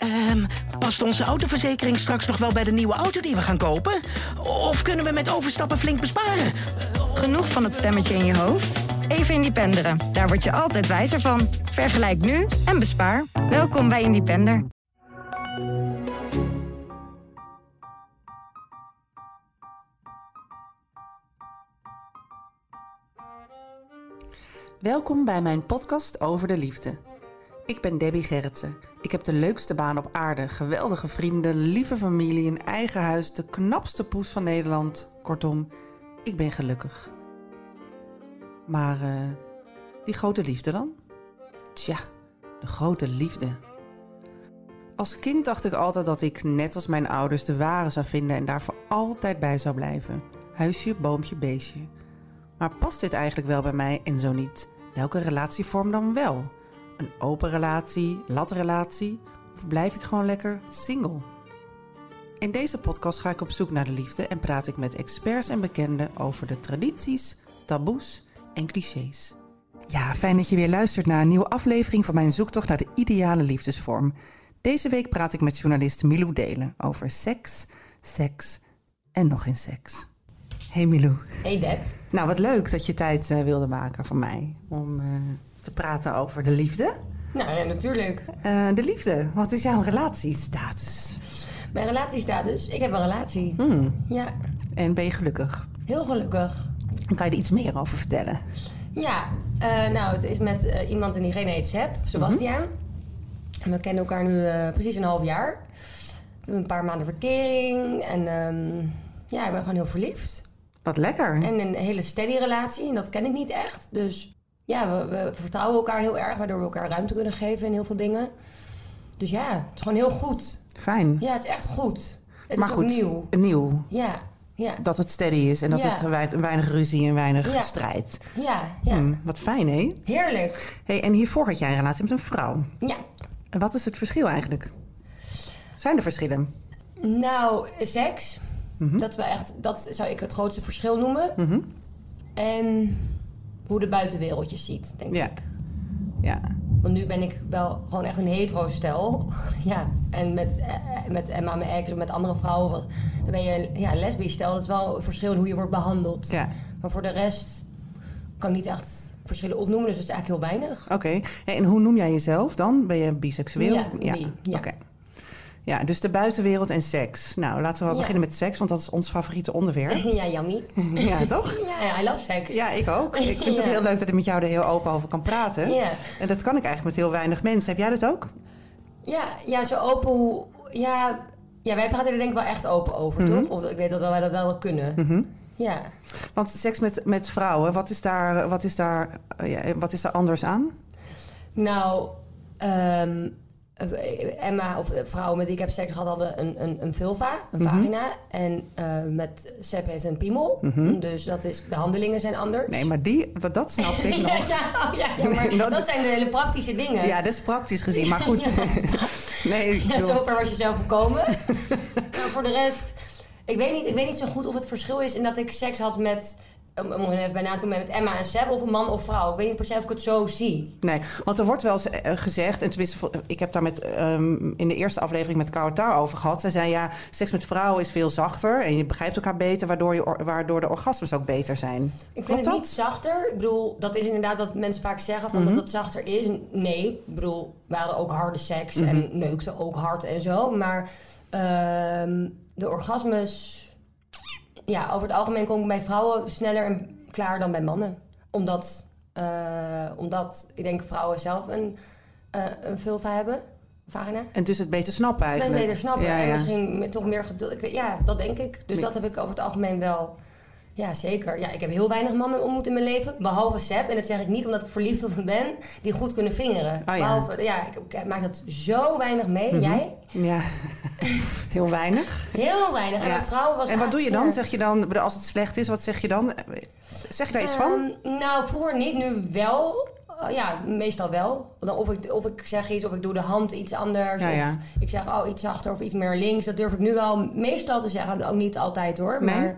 Ehm, past onze autoverzekering straks nog wel bij de nieuwe auto die we gaan kopen? Of kunnen we met overstappen flink besparen? Genoeg van het stemmetje in je hoofd? Even Independeren. Daar word je altijd wijzer van. Vergelijk nu en bespaar. Welkom bij Independer. Welkom bij mijn podcast over de liefde. Ik ben Debbie Gerritsen. Ik heb de leukste baan op aarde, geweldige vrienden, lieve familie, een eigen huis, de knapste poes van Nederland. Kortom, ik ben gelukkig. Maar eh, die grote liefde dan? Tja, de grote liefde. Als kind dacht ik altijd dat ik, net als mijn ouders, de ware zou vinden en daar voor altijd bij zou blijven. Huisje, boompje, beestje. Maar past dit eigenlijk wel bij mij en zo niet? Welke relatievorm dan wel? Een open relatie, latrelatie? Of blijf ik gewoon lekker single? In deze podcast ga ik op zoek naar de liefde en praat ik met experts en bekenden over de tradities, taboes en clichés. Ja, fijn dat je weer luistert naar een nieuwe aflevering van mijn zoektocht naar de ideale liefdesvorm. Deze week praat ik met journalist Milou Delen over seks, seks en nog eens seks. Hey Milou. Hey Deb. Nou, wat leuk dat je tijd uh, wilde maken voor mij om uh, te praten over de liefde. Nou ja, natuurlijk. Uh, de liefde, wat is jouw relatiestatus? Mijn relatiestatus? Ik heb een relatie. Hmm. Ja. En ben je gelukkig? Heel gelukkig. Kan je er iets meer over vertellen. Ja, nou, het is met iemand en diegene heet Seb, Sebastiaan. Mm -hmm. We kennen elkaar nu precies een half jaar. We hebben een paar maanden verkering en um, ja, ik ben gewoon heel verliefd. Wat lekker. En een hele steady relatie. En dat ken ik niet echt. Dus ja, we, we, vertrouwen elkaar heel erg. Waardoor we elkaar ruimte kunnen geven in heel veel dingen. Dus ja, het is gewoon heel goed. Fijn. Ja, het is echt goed. Het maar is goed, nieuw. nieuw. Ja, ja. Dat het steady is en dat Ja. het wei- weinig ruzie en weinig Ja. strijd. Ja, ja. Hmm, wat fijn, hè? Heerlijk. Hey, en hiervoor had jij een relatie met een vrouw. Ja. En wat is het verschil eigenlijk? Zijn er verschillen? Nou, seks. Dat, we echt, dat zou ik het grootste verschil noemen. Mhm. En hoe de buitenwereld je ziet, denk Ja. ik. Ja. Want nu ben ik wel gewoon echt een hetero-stel. Ja, en met, eh, met Emma, mijn ex, of met andere vrouwen... dan ben je ja, een lesbisch stel. Dat is wel een verschil in hoe je wordt behandeld. Ja. Maar voor de rest kan ik niet echt verschillen opnoemen. Dus dat is eigenlijk heel weinig. Oké. En hoe noem jij jezelf dan? Ben je biseksueel? Ja, bi, ja. Oké. Ja, dus de buitenwereld en seks. Nou, laten we wel Ja. beginnen met seks, want dat is ons favoriete onderwerp. ja, Yummy. ja, toch? Ja, I love seks. Ja, ik ook. Ik vind het ook heel leuk dat ik met jou er heel open over kan praten. Ja. En dat kan ik eigenlijk met heel weinig mensen. Heb jij dat ook? Ja, ja, zo open hoe... Ja, ja, wij praten er denk ik wel echt open over, Mhm. toch? Of ik weet dat wij dat wel kunnen. Ja. Want seks met, met vrouwen, wat is daar, wat is daar, ja, wat is daar anders aan? Nou, ehm, eh, Emma, of eh, vrouwen met wie ik heb seks gehad, hadden een, een, een vulva, een vagina. En eh, met Seb heeft een piemel. Dus dat is, de handelingen zijn anders. Nee, maar die, wat dat snapte ik nog. ja, oh ja, ja, maar Nee, dat- dat zijn de hele praktische dingen. Ja, dat is praktisch gezien, maar goed. nee, Ja, zover was je zelf gekomen. maar voor de rest, ik weet, niet, ik weet niet zo goed of het verschil is in dat ik seks had met, om om even bij na te met Emma en Seb, of een man of vrouw. Ik weet niet per se of ik het zo zie. Nee, want er wordt wel eens eh, gezegd, en tenminste, ik heb daar met, ehm, in de eerste aflevering met Kautar over gehad. Zij zei ja, seks met vrouwen is veel zachter en je begrijpt elkaar beter, waardoor, je, or- waardoor de orgasmes ook beter zijn. Ik Klopt vind het dat? niet zachter. Ik bedoel, dat is inderdaad wat mensen vaak zeggen, van Mhm. dat het zachter is. Nee, ik bedoel, we hadden ook harde seks en Mhm. neukten ook hard en zo. Maar ehm, de orgasmes... Ja, over het algemeen kom ik bij vrouwen sneller en klaar dan bij mannen. Omdat, eh, omdat ik denk vrouwen zelf een, eh, een vulva hebben, vagina. En dus het beter snappen eigenlijk. beter snappen Ja, en ja. misschien toch meer geduld. Ik weet, ja, dat denk ik. Dus dat heb ik over het algemeen wel. Ja, zeker. Ja, ik heb heel weinig mannen ontmoet in mijn leven. Behalve Seb. En dat zeg ik niet omdat ik verliefd op hem ben. Die goed kunnen vingeren. Oh ja. Mhm. Behalve, ja, ik, ik maak dat zo weinig mee. Jij? Ja, heel weinig. Heel weinig. En Ja. vrouw was En wat doe je dan? ja. Zeg je dan, als het slecht is, wat zeg je dan? Zeg je daar iets van? Ehm, nou, vroeger niet, nu wel. Oh, ja, meestal wel. Dan of, ik, of ik zeg iets, of ik doe de hand iets anders. Ja, of ik zeg oh, iets zachter of iets meer links. Dat durf ik nu wel meestal te zeggen. Ook niet altijd hoor. Nee? Maar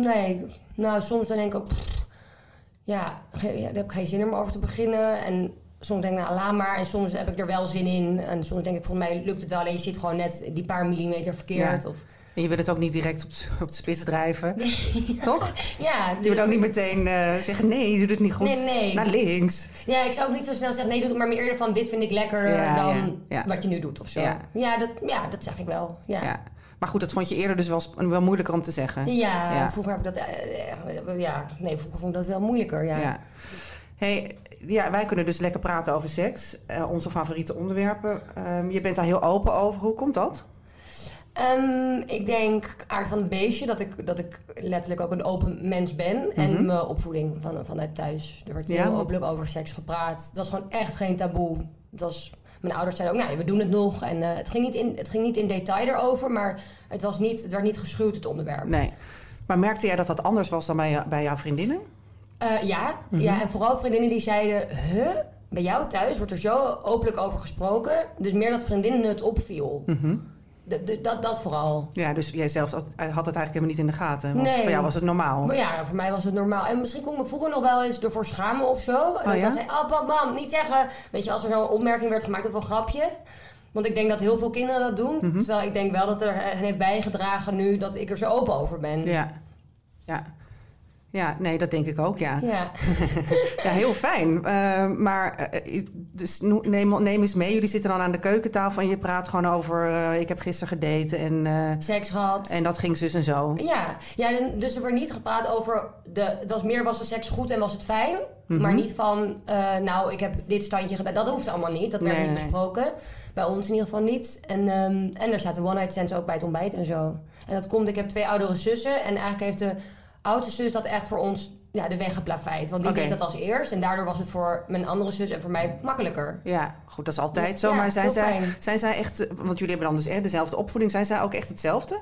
nee, nou soms dan denk ik ook... pff, ja, ja, daar heb ik geen zin om over te beginnen. En soms denk ik, nou, laat maar. En soms heb ik er wel zin in. En soms denk ik, volgens mij lukt het wel. Alleen je zit gewoon net die paar millimeter verkeerd. Ja. Of, En je wil het ook niet direct op, op de spits drijven. Toch? ja, Je wil ook niet meteen eh, zeggen, nee, je doet het niet goed. Nee, nee. Naar links. ja, ik zou ook niet zo snel zeggen, nee, doe het maar meer eerder van, dit vind ik lekkerder Ja, dan wat je nu doet of zo. Ja. Ja, dat, ja dat zeg ik wel. Ja. Maar goed, dat vond je eerder dus wel, wel moeilijker om te zeggen. Ja, Ja. vroeger heb ik dat... eh, ja, nee, vroeger vond ik dat wel moeilijker, ja. Ja. Hey, ja, wij kunnen dus lekker praten over seks. eh, onze favoriete onderwerpen. Ehm, je bent daar heel open over. Hoe komt dat? Ehm, ik denk aard van het beestje, dat ik, dat ik letterlijk ook een open mens ben. En mijn opvoeding van, vanuit thuis. Er werd Mhm. Ja, heel openlijk over seks gepraat. Het was gewoon echt geen taboe. Het was, mijn ouders zeiden ook, nou, we doen het nog. En eh, het, ging niet in, het ging niet in detail erover, maar het, was niet, het werd niet geschuwd, het onderwerp. Nee. Maar merkte jij dat dat anders was dan bij, bij jouw vriendinnen? Eh, ja, Mhm. ja, en vooral vriendinnen die zeiden... Huh? Bij jou thuis wordt er zo openlijk over gesproken. Dus meer dat vriendinnen het opviel. Mhm. Dat, dat vooral. Ja, dus jij zelf had, had het eigenlijk helemaal niet in de gaten. Want Nee. voor jou was het normaal. Maar ja, voor mij was het normaal. En misschien kon ik me vroeger nog wel eens ervoor schamen of zo. En Oh, dan ja? zei oh, niet zeggen. Weet je, als er zo'n opmerking werd gemaakt of een grapje. Want ik denk dat heel veel kinderen dat doen. Mhm. Terwijl ik denk wel dat er hen heeft bijgedragen nu dat ik er zo open over ben. Ja. Ja. Ja, nee, dat denk ik ook, ja. Ja. Ja, heel fijn. Eh, maar eh, dus no- neem, neem eens mee. Jullie zitten dan aan de keukentafel en je praat gewoon over... eh, ik heb gisteren gedate en, eh, Seks gehad. en dat ging zus en zo. Ja, ja, dus er werd niet gepraat over. De, het was meer was de seks goed en was het fijn. Mhm. Maar niet van, eh, nou, ik heb dit standje gedaan. Dat hoeft allemaal niet. Dat werd Nee, niet besproken. Bij ons in ieder geval niet. En, ehm, en er zaten one-night stands ook bij het ontbijt en zo. En dat komt, ik heb twee oudere zussen. En eigenlijk heeft de oudste zus dat echt voor ons ja, de weg geplaveid. Want die deed dat als eerst. En daardoor was het voor mijn andere zus en voor mij makkelijker. Ja, goed, dat is altijd Ja, zo. ja, maar zijn zij, fijn. zijn zij echt... Want jullie hebben dan dus dezelfde opvoeding. Zijn zij ook echt hetzelfde?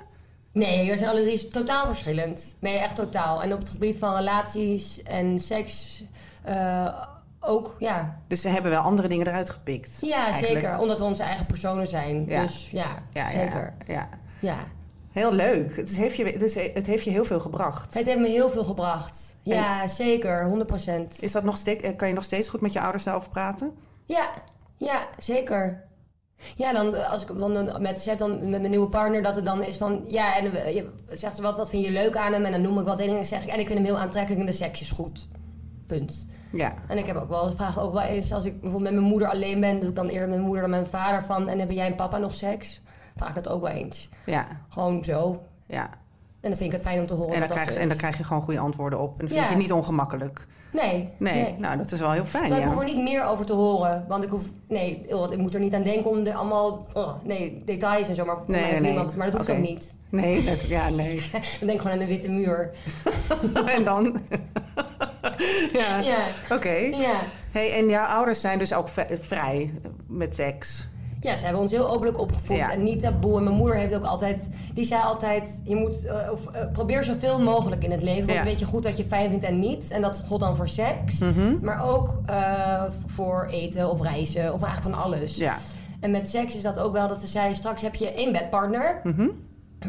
Nee, we zijn alle drie totaal verschillend. Nee, echt totaal. En op het gebied van relaties en seks eh, ook, ja. Dus ze hebben wel andere dingen eruit gepikt. Ja, eigenlijk. zeker. Omdat we onze eigen personen zijn. Ja. Dus ja, Ja, zeker. Ja, ja. Heel leuk. Het heeft, je, het, is- het heeft je heel veel gebracht. Het heeft me heel veel gebracht. Ja, zeker. 100%. Is dat nog steeds, eh, kan je nog steeds goed met je ouders daarover praten? Ja, ja, zeker. Ja, dan eh, als ik dan dan met Seb, dan met mijn nieuwe partner, dat het dan is van ja, en eh, je zegt ze wat, wat vind je leuk aan hem? En dan noem ik wat dingen en zeg ik, en ik vind hem heel aantrekkelijk en de seks is goed. Punt. Ja. En ik heb ook wel vraag ook wel eens als ik bijvoorbeeld met mijn moeder alleen ben, doe ik dan eerder met mijn moeder dan mijn vader van en hebben jij en papa nog seks? Vraag ik dat ook wel eens. Ja. Gewoon zo. Ja. En dan vind ik het fijn om te horen. En dan, dat krijg, en dan krijg je gewoon goede antwoorden op. En dan vind Ja. je het niet ongemakkelijk. Nee. Nee, nou dat is wel heel fijn. Terwijl ik Ja. hoef er niet meer over te horen. Want ik hoef... Nee, ik moet er niet aan denken om de, allemaal... oh, nee, details en zo. Maar, Nee, niemand, maar dat hoeft ook niet. Nee, dat, ja, nee. Dan denk ik gewoon aan de witte muur. en dan? ja, Ja. oké. Ja. Hey, en jouw ouders zijn dus ook vrij met seks. Ja, ze hebben ons heel openlijk opgevoed Ja. en niet taboe. En mijn moeder heeft ook altijd, die zei altijd: je moet eh, of, eh, probeer zoveel mogelijk in het leven. Want Ja. dan weet je goed wat je fijn vindt en niet. En dat gold dan voor seks, Mhm. maar ook eh, voor eten of reizen of eigenlijk van alles. Ja. En met seks is dat ook wel dat ze zei: straks heb je één bedpartner. Mhm.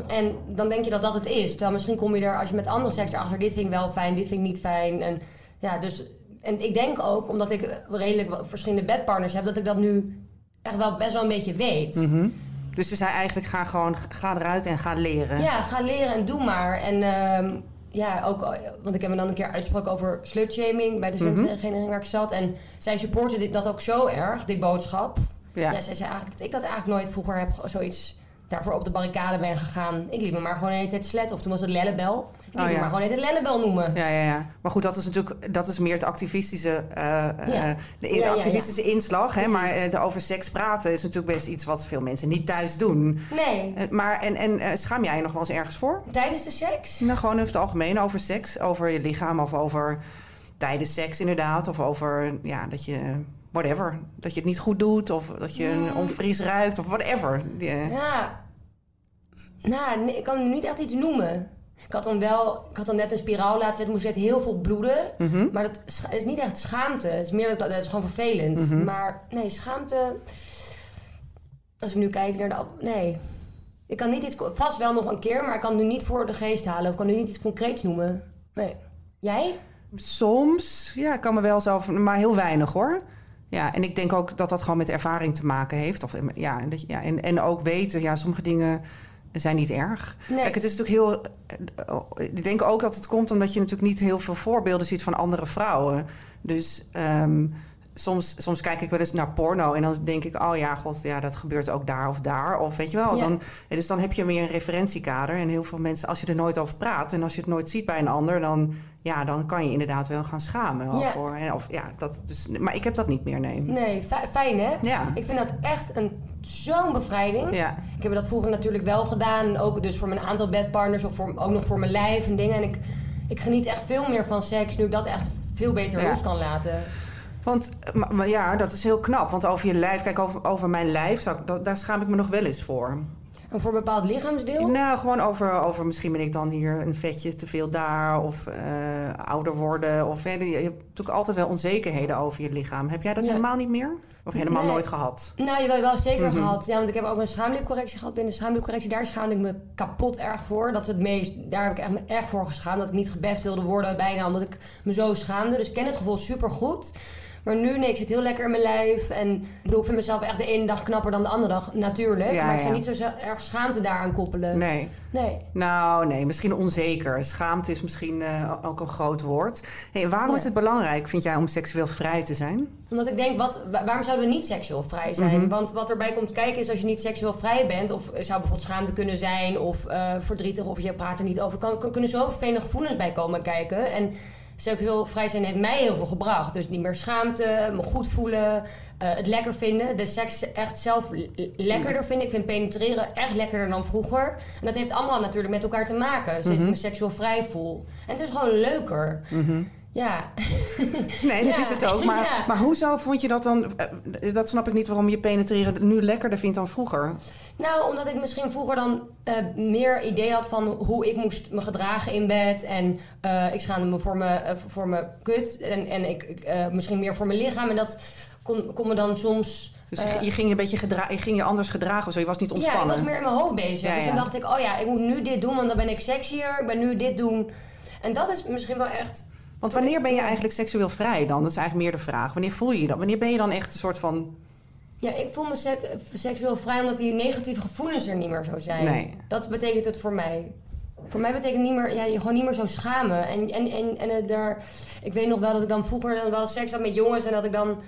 En dan denk je dat dat het is. Terwijl misschien kom je er, als je met andere seks erachter, dit vind ik wel fijn, dit vind ik niet fijn. En ja, dus. En ik denk ook, omdat ik redelijk verschillende bedpartners heb, dat ik dat nu echt wel best wel een beetje weet. Mhm. Dus ze zei eigenlijk, ga gewoon, ga eruit en ga leren. Ja, ga leren en doe maar. En ehm, ja, ook, want ik heb me dan een keer uitgesproken over slutshaming bij de Mhm. studentenvereniging waar ik zat. En zij supporten dit, dat ook zo erg, die boodschap. Ja. Ja. zij zei eigenlijk dat ik dat eigenlijk nooit vroeger heb zoiets daarvoor op de barricade ben gegaan. Ik liep me maar gewoon de hele tijd slet. Of toen was het lellebel. Liep Oh, ja. maar gewoon hele tijd lellebel noemen. Ja, ja, ja. Maar goed, dat is natuurlijk dat is meer het activistische, eh, eh, de, activistische inslag. Hè? Maar eh, de over seks praten is natuurlijk best iets wat veel mensen niet thuis doen. Nee, maar en, en schaam jij je nog wel eens ergens voor? tijdens de seks? Nou, gewoon over het algemeen over seks, over je lichaam of over tijdens seks inderdaad. Of over ja, dat je, whatever, dat je het niet goed doet of dat je een onvries ruikt of whatever. Ja. Nou, ik kan nu niet echt iets noemen. Ik had dan wel, ik had dan net een spiraal laten zetten, moest net heel veel bloeden. mhm. Maar dat is niet echt schaamte. Het is meer dat, is gewoon vervelend. Mhm. Maar nee, schaamte. Als ik nu kijk naar de. Nee. Ik kan niet iets. Vast wel nog een keer, maar ik kan het nu niet voor de geest halen. Of ik kan nu niet iets concreets noemen. Nee. Jij? Soms, ja, ik kan me wel zo, maar heel weinig hoor. Ja, en ik denk ook dat dat gewoon met ervaring te maken heeft. Of, ja, en, dat ja, en, en ook weten, ja, sommige dingen zijn niet erg. Nee. Kijk, het is natuurlijk heel... eh, Ik denk ook dat het komt omdat je natuurlijk niet heel veel voorbeelden ziet van andere vrouwen. Dus ehm, soms, soms kijk ik wel eens naar porno en dan denk ik... oh ja, god, ja, dat gebeurt ook daar of daar. Of weet je wel, Ja. dan, dus dan heb je meer een referentiekader. En heel veel mensen, als je er nooit over praat... en als je het nooit ziet bij een ander... dan, ja, dan kan je inderdaad wel gaan schamen. wel Ja. Voor, en of, ja, dat, dus, maar ik heb dat niet meer, nee. Nee, fi- fijn hè? Ja. Ik vind dat echt een, zo'n bevrijding. Ja. Ik heb dat vroeger natuurlijk wel gedaan. Ook dus voor mijn aantal bedpartners of voor, ook nog voor mijn lijf en dingen. En ik, ik geniet echt veel meer van seks nu ik dat echt veel beter los kan laten. Want maar, ja, dat is heel knap. Want over je lijf, kijk, over, over mijn lijf, dat- daar schaam ik me nog wel eens voor. En voor een bepaald lichaamsdeel. Nou, gewoon over, over misschien ben ik dan hier een vetje te veel daar. Of eh, ouder worden. Of, hè, je hebt natuurlijk altijd wel onzekerheden over je lichaam. Heb jij dat helemaal niet meer? Of helemaal Nee. nooit gehad? Nou, je wel, wel zeker Mhm. gehad. Ja, want ik heb ook een schaamlipcorrectie gehad. Binnen de schaamlipcorrectie, daar schaamde ik me kapot erg voor. Dat is het meest, daar heb ik echt, me erg voor geschaamd. Dat ik niet gebeft wilde worden bijna, omdat ik me zo schaamde. Dus ik ken het gevoel super goed. Maar nu, nee, ik zit heel lekker in mijn lijf. En ik bedoel, ik vind mezelf echt de ene dag knapper dan de andere dag, natuurlijk. Ja, maar ik zou niet zo erg schaamte daaraan koppelen. Nee. Nee. Nou, nee, misschien onzeker. Schaamte is misschien eh, ook een groot woord. Hey, waarom is het belangrijk, vind jij, om seksueel vrij te zijn? Omdat ik denk, wat, wa- waarom zouden we niet seksueel vrij zijn? Mhm. Want wat erbij komt kijken is als je niet seksueel vrij bent... of zou bijvoorbeeld schaamte kunnen zijn of eh, verdrietig... of je praat er niet over, kan, kan, kunnen zoveel vervelende gevoelens bij komen kijken. En seksueel vrij zijn heeft mij heel veel gebracht. Dus niet meer schaamte, me goed voelen, eh, het lekker vinden. De seks echt zelf lekkerder vinden. Ik vind penetreren echt lekkerder dan vroeger. En dat heeft allemaal natuurlijk met elkaar te maken. Sinds ik me seksueel vrij voel. En het is gewoon leuker. Ja. Nee, dat Ja, is het ook. Maar, ja. maar hoezo vond je dat dan... eh, Dat snap ik niet waarom je penetreren nu lekkerder vindt dan vroeger. Nou, omdat ik misschien vroeger dan eh, meer idee had van hoe ik moest me gedragen in bed. En eh, ik schaamde me voor mijn, voor mijn kut. En, en ik, ik, misschien meer voor mijn lichaam. En dat kon, kon me dan soms... Dus je, ging je een beetje gedra je ging je anders gedragen of zo. Je was niet ja, ik ontspannen. was meer in mijn hoofd bezig. Ja, Dus ja. dan dacht ik, oh ja, ik moet nu dit doen, want dan ben ik sexier. Ik ben nu dit doen. En dat is misschien wel echt... Want wanneer ben je eigenlijk seksueel vrij dan? Dat is eigenlijk meer de vraag. Wanneer voel je je dan? Wanneer ben je dan echt een soort van... Ja, ik voel me sek- seksueel vrij omdat die negatieve gevoelens er niet meer zo zijn. Nee. Dat betekent het voor mij. Voor mij betekent niet meer, ja, je gewoon niet meer zo schamen. En, en, en, en het daar, ik weet nog wel dat ik dan vroeger dan wel seks had met jongens en dat ik dan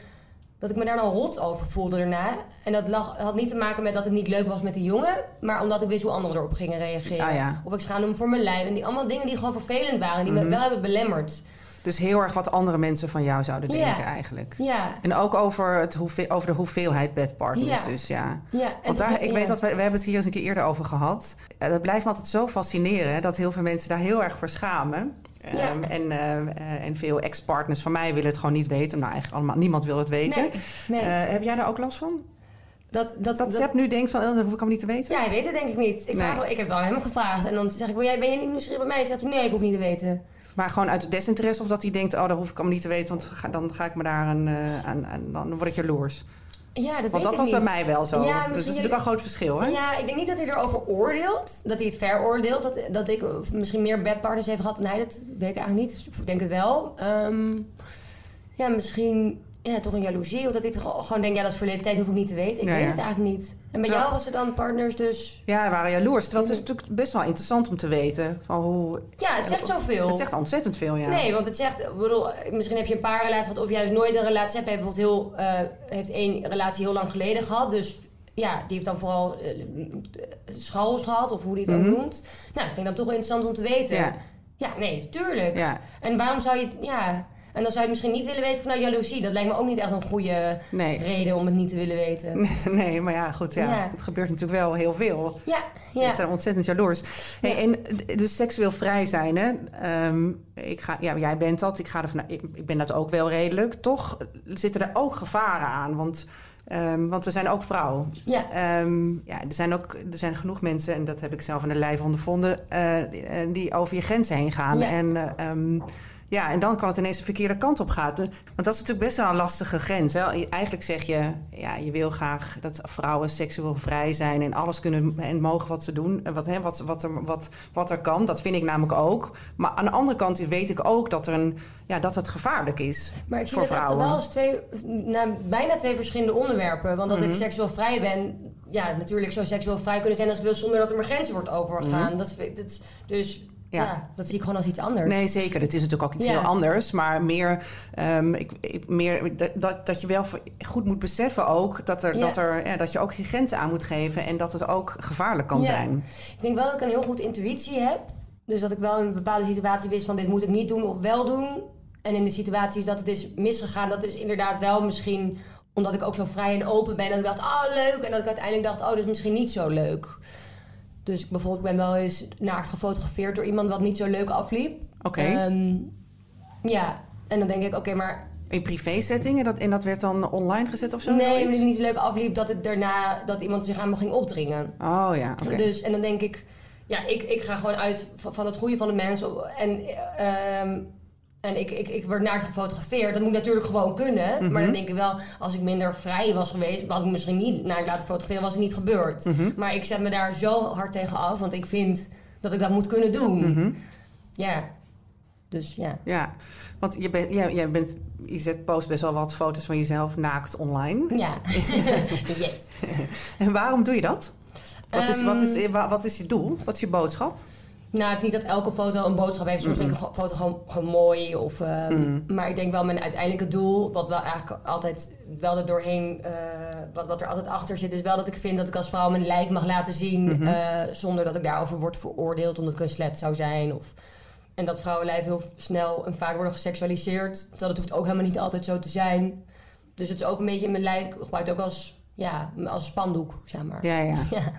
dat ik me daar dan rot over voelde daarna. En dat lag, had niet te maken met dat het niet leuk was met die jongen, maar omdat ik wist hoe anderen erop gingen reageren. Ah, ja. Of ik schaamde me voor mijn lijf. En die allemaal dingen die gewoon vervelend waren, die Mhm. me wel hebben belemmerd. Dus heel erg wat andere mensen van jou zouden Ja. denken eigenlijk. Ja, En ook over, het hoeveel, over de hoeveelheid bedpartners Ja. dus, ja. ja. Want daar, ik weet dat we, we hebben het hier eens een keer eerder over gehad. Eh, dat blijft me altijd zo fascineren dat heel veel mensen daar heel erg voor schamen. Ja. Ehm, en, eh, eh, en veel ex-partners van mij willen het gewoon niet weten. Nou, eigenlijk allemaal, niemand wil het weten. Nee, nee. Eh, heb jij daar ook last van? dat, dat, Dat Sepp nu denkt van, eh, dat hoef ik hem niet te weten? Ja, hij weet het denk ik niet. Ik, Nee. vraag, ik heb wel hem gevraagd. En dan zeg ik, wil jij, ben je niet nieuwsgierig bij mij? Zegt, nee, ik hoef niet te weten. Maar gewoon uit desinteresse of dat hij denkt, oh, dat hoef ik hem niet te weten, want dan ga ik me daar aan, aan, aan- dan word ik jaloers. Ja, dat Want dat was bij mij wel zo. Ja, dat is natuurlijk een groot verschil, hè? Ja, ik denk niet dat hij erover oordeelt. Dat hij het veroordeelt. Dat, dat ik misschien meer bedpartners heeft gehad dan hij. Dat weet ik eigenlijk niet. Dus ik denk het wel. Ehm, ja, misschien ja, toch een jaloezie. Of dat toch gewoon denkt, ja, dat is verleden tijd. Hoef ik niet te weten. Ik Ja, weet het eigenlijk niet. En bij jou was het dan partners dus... Ja, we waren jaloers. Het is Mhm. natuurlijk best wel interessant om te weten van hoe... Ja, het zegt zoveel. Het zegt ontzettend veel, ja. Nee, want het zegt, ik bedoel, misschien heb je een paar relaties gehad of juist nooit een relatie. Heb je bijvoorbeeld heel, eh, heeft één relatie heel lang geleden gehad. Dus ja, die heeft dan vooral schals gehad of hoe die het Mhm. ook noemt. Nou, dat vind ik dan toch wel interessant om te weten. Ja. Ja, nee, tuurlijk. Ja, En waarom zou je, ja, en dan zou je het misschien niet willen weten vanuit jaloezie. Dat lijkt me ook niet echt een goede nee. reden om het niet te willen weten. Nee, maar ja, goed, ja. Ja. Het gebeurt natuurlijk wel heel veel. Ja, Ja. Ze zijn ontzettend jaloers. Hey, Ja. En dus seksueel vrij zijn, hè? Ehm, ik ga, ja, jij bent dat. Ik, ga ervan, ik, ik ben dat ook wel redelijk. Toch zitten er ook gevaren aan. Want, ehm, want we zijn ook vrouw. Ja. Ehm, ja, er zijn ook er zijn genoeg mensen, en dat heb ik zelf in de lijf ondervonden, eh, die, eh, die over je grenzen heen gaan. Ja. En eh, Ja, en dan kan het ineens de verkeerde kant op gaan. Dus- Want dat is natuurlijk best wel een lastige grens. Hè? Eigenlijk zeg je, ja, je wil graag dat vrouwen seksueel vrij zijn en alles kunnen en mogen wat ze doen, en wat, hè, wat, wat, er, wat, wat er kan. Dat vind ik namelijk ook. Maar aan de andere kant weet ik ook dat, er een, ja, dat het gevaarlijk is Maar ik zie voor dat vrouwen. wel als twee, nou, bijna twee verschillende onderwerpen. Want dat Mhm. ik seksueel vrij ben, ja, natuurlijk zou seksueel vrij kunnen zijn als ik wil zonder dat er mijn grenzen wordt overgegaan. Dat, is- dat, is- dus Mhm. Ja. ja. dat zie ik gewoon als iets anders. Nee, zeker. Het is natuurlijk ook iets Ja. heel anders. Maar meer, ehm, ik, ik- meer dat- dat, dat je wel goed moet beseffen ook... Dat, er, Ja. dat, er, dat je ook geen grenzen aan moet geven... en dat het ook gevaarlijk kan Ja. zijn. Ik denk wel dat ik een heel goed intuïtie heb. Dus dat ik wel in een bepaalde situatie wist van dit moet ik niet doen of wel doen. En in de situaties dat het is misgegaan, dat is inderdaad wel misschien omdat ik ook zo vrij en open ben. Dat ik dacht, ah leuk. En dat ik uiteindelijk dacht, oh, dat is misschien niet zo leuk. Dus ik bijvoorbeeld ben wel eens naakt gefotografeerd door iemand wat niet zo leuk afliep. Oké. Ehm, ja, en dan denk ik, oké, maar In privé-settingen? Dat, en dat werd dan online gezet of zo? nee, maar het niet zo leuk afliep dat het daarna dat iemand zich aan me ging opdringen. Oh ja, oké. Dus, en dan denk ik, ja, ik, ik ga gewoon uit van, van het goede van de mens. En, ehm, en ik, ik, ik werd naakt gefotografeerd. Dat moet natuurlijk gewoon kunnen. Mhm. Maar dan denk ik wel, als ik minder vrij was geweest, had ik misschien niet naakt laten fotograferen, was het niet gebeurd. Mhm. Maar ik zet me daar zo hard tegen af, want ik vind dat ik dat moet kunnen doen. Mhm. Ja. Dus ja. Ja, want je, bent, jij, jij bent, je zet post best wel wat foto's van jezelf naakt online. Ja. yes. En waarom doe je dat? Wat is, wat, is, Ehm. wa- wat is je doel? Wat is je boodschap? Nou, het is niet dat elke foto een boodschap heeft. Soms vind ik een foto gewoon, gewoon mooi. Of, ehm, Maar ik denk wel mijn uiteindelijke doel, wat wel eigenlijk altijd wel er doorheen, eh, wat, wat er altijd achter zit, is wel dat ik vind dat ik als vrouw mijn lijf mag laten zien. eh, zonder dat ik daarover word veroordeeld omdat ik een slet zou zijn. Of, en dat vrouwenlijf heel snel en vaak worden geseksualiseerd. Terwijl dat hoeft ook helemaal niet altijd zo te zijn. Dus het is ook een beetje mijn lijf, ik gebruik het ook als, ja, als spandoek, zeg maar. Ja, ja. Ja.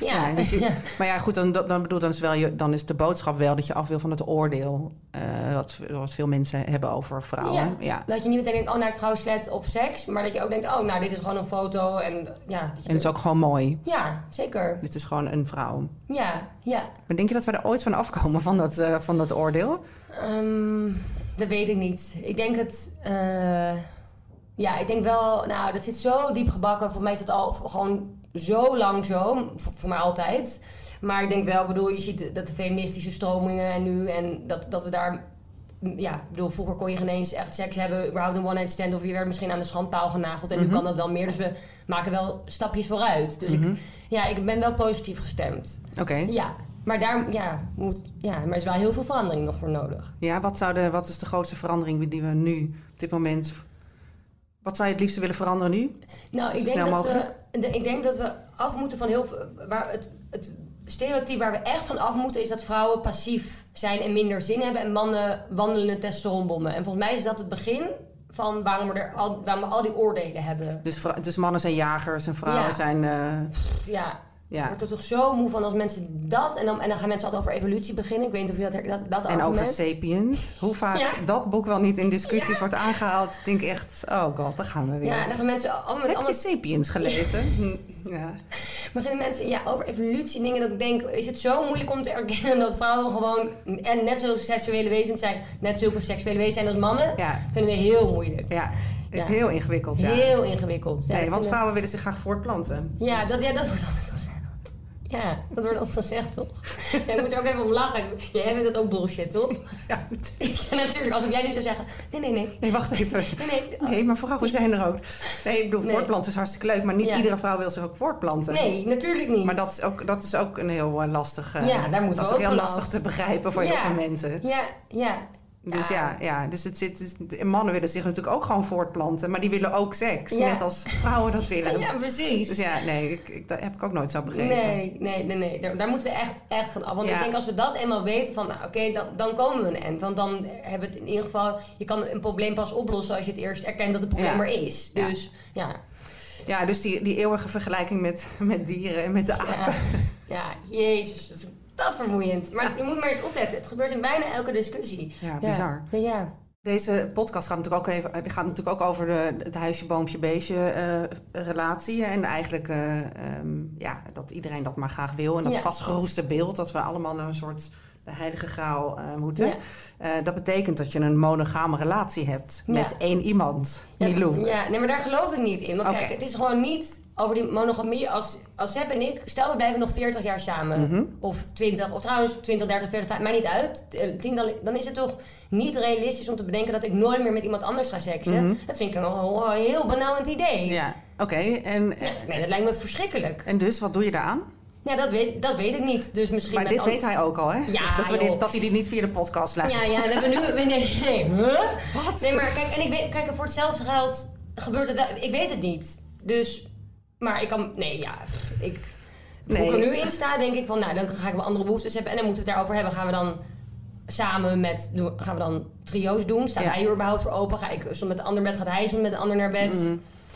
Ja, ja. dus je- maar ja, goed, dan, dan bedoel dan is, wel je, dan is de boodschap wel dat je af wil van het oordeel. eh, wat, wat veel mensen hebben over vrouwen. Ja. Ja. Dat je niet meteen denkt, oh, naar vrouw slet of seks. Maar dat je ook denkt, oh, nou, dit is gewoon een foto. En ja, En het is ook gewoon mooi. ja zeker. Dit is gewoon een vrouw. Ja, ja. Maar denk je dat we er ooit van afkomen van dat, eh, van dat oordeel? Ehm, dat weet ik niet. Ik denk het... eh, ja, ik denk wel... Nou, dat zit zo diep gebakken. Voor mij is het al gewoon zo lang zo. Voor, voor mij altijd. Maar ik denk wel, bedoel, je ziet dat de feministische stromingen en nu... En dat, dat we daar... Ja, ik bedoel, vroeger kon je geen eens echt seks hebben, überhaupt een one-night stand, of je werd misschien aan de schandpaal genageld. En nu kan dat wel meer, dus we maken wel stapjes vooruit. Dus ik, ja, ik ben wel positief gestemd. Oké. Ja, maar daar ja, moet, ja, maar er is wel heel veel verandering nog voor nodig. Ja, wat, zou de, wat is de grootste verandering die we nu op dit moment... Wat zou je het liefste willen veranderen nu? Nou, ik denk, dat we, mogelijk? de- ik denk dat we af moeten van heel veel. Waar het, het stereotype waar we echt van af moeten is dat vrouwen passief zijn en minder zin hebben en mannen wandelende testosteronbommen. En volgens mij is dat het begin van waarom we, er al, waarom we al die oordelen hebben. Dus, dus mannen zijn jagers en vrouwen Ja. zijn... eh, Ja, ik ja. word er toch zo moe van als mensen dat en dan, en dan gaan mensen altijd over evolutie beginnen. Ik weet niet of je dat, dat, dat En over Sapiens. Hoe vaak Ja. dat boek wel niet in discussies wordt aangehaald. Ik denk echt, oh god, daar gaan we weer. Ja, dan gaan mensen allemaal met Heb allemaal je Sapiens gelezen? Hm, ja. beginnen mensen ja, over evolutie en dingen dat ik denk, is het zo moeilijk om te erkennen dat vrouwen gewoon en net zo seksuele wezens zijn, net zulke seksuele wezens zijn als mannen? Ja. Dat vinden we heel moeilijk. ja, is Ja. heel ingewikkeld. Ja. Heel ingewikkeld. Nee, want vrouwen willen zich graag voortplanten. Ja, Dus- dat, ja, dat wordt altijd. Ja, dat wordt altijd gezegd, toch? Ja, ik moet er ook even om lachen. Jij vindt dat ook bullshit, toch? Ja, natuurlijk. Ja, natuurlijk. Alsof jij nu zou zeggen, nee, nee, nee. Nee, wacht even. Nee, nee. Nee, maar vrouwen zijn er ook. Nee, ik bedoel, Nee. voortplanten is hartstikke leuk, maar niet Ja. iedere vrouw wil zich ook voortplanten. Nee, natuurlijk niet. Maar dat is ook, dat is ook een heel eh, lastig. Ja, daar moeten we dat is ook heel lastig te begrijpen voor heel veel mensen. Ja, ja. Dus ja, ja dus het zit, mannen willen zich natuurlijk ook gewoon voortplanten, maar die willen ook seks, Ja. net als vrouwen dat willen. Ja, precies. Dus ja, nee, ik, ik, dat heb ik ook nooit zo begrepen. Nee, nee, nee, nee. Daar, daar moeten we echt, echt van af. Want Ja. ik denk als we dat eenmaal weten van, nou oké, dan, dan komen we een eind. Want dan hebben we het in ieder geval, je kan een probleem pas oplossen als je het eerst erkent dat het probleem Ja. er is. Dus ja, Ja, dus die, die eeuwige vergelijking met, met dieren en met de apen. ja, jezus, dat vermoeiend. Maar je moet maar eens opletten, het gebeurt in bijna elke discussie. Ja, bizar. Ja, ja. Deze podcast gaat natuurlijk ook, even, die gaat natuurlijk ook over de, het huisje, boompje, beestje eh, relatie. En eigenlijk eh, ehm, ja, dat iedereen dat maar graag wil. En dat Ja. vastgeroeste beeld dat we allemaal een soort de heilige graal eh, moeten. Ja. Eh, dat betekent dat je een monogame relatie hebt Ja. met één iemand. Ja, Milou. Ja, nee, maar daar geloof ik niet in. Want Oké. kijk, het is gewoon niet over die monogamie. Als, als Sepp en ik, stel we blijven nog 40 jaar samen. Mhm. Of 20, of trouwens 20, 30, 40, 50, mij niet uit. Eh, 10, dan, dan is het toch niet realistisch om te bedenken dat ik nooit meer met iemand anders ga seksen. Dat vind ik een, een heel benauwend idee. Mhm. Ja, oké. En, Ja, nee, dat lijkt me verschrikkelijk. en dus, wat doe je daaraan? Ja, dat weet, dat weet ik niet. Dus misschien Maar dit weet hij ook al, hè? Ja, dat, we dit, dat hij dit niet via de podcast luistert. Ja, ja, we hebben nu... Nee, nee. Huh? Wat? Nee, maar kijk, en ik weet, kijk, voor hetzelfde geld gebeurt het... Ik weet het niet. Dus... Maar ik kan... Nee, ja. Ik... Hoe ik er nu in sta, denk ik van... Nou, dan ga ik wel andere behoeftes hebben. En dan moeten we het daarover hebben. Gaan we dan samen met... Gaan we dan trio's doen? Staat Ja. hij er überhaupt voor open? Ga ik soms met de ander bed? Gaat hij soms met de ander naar bed?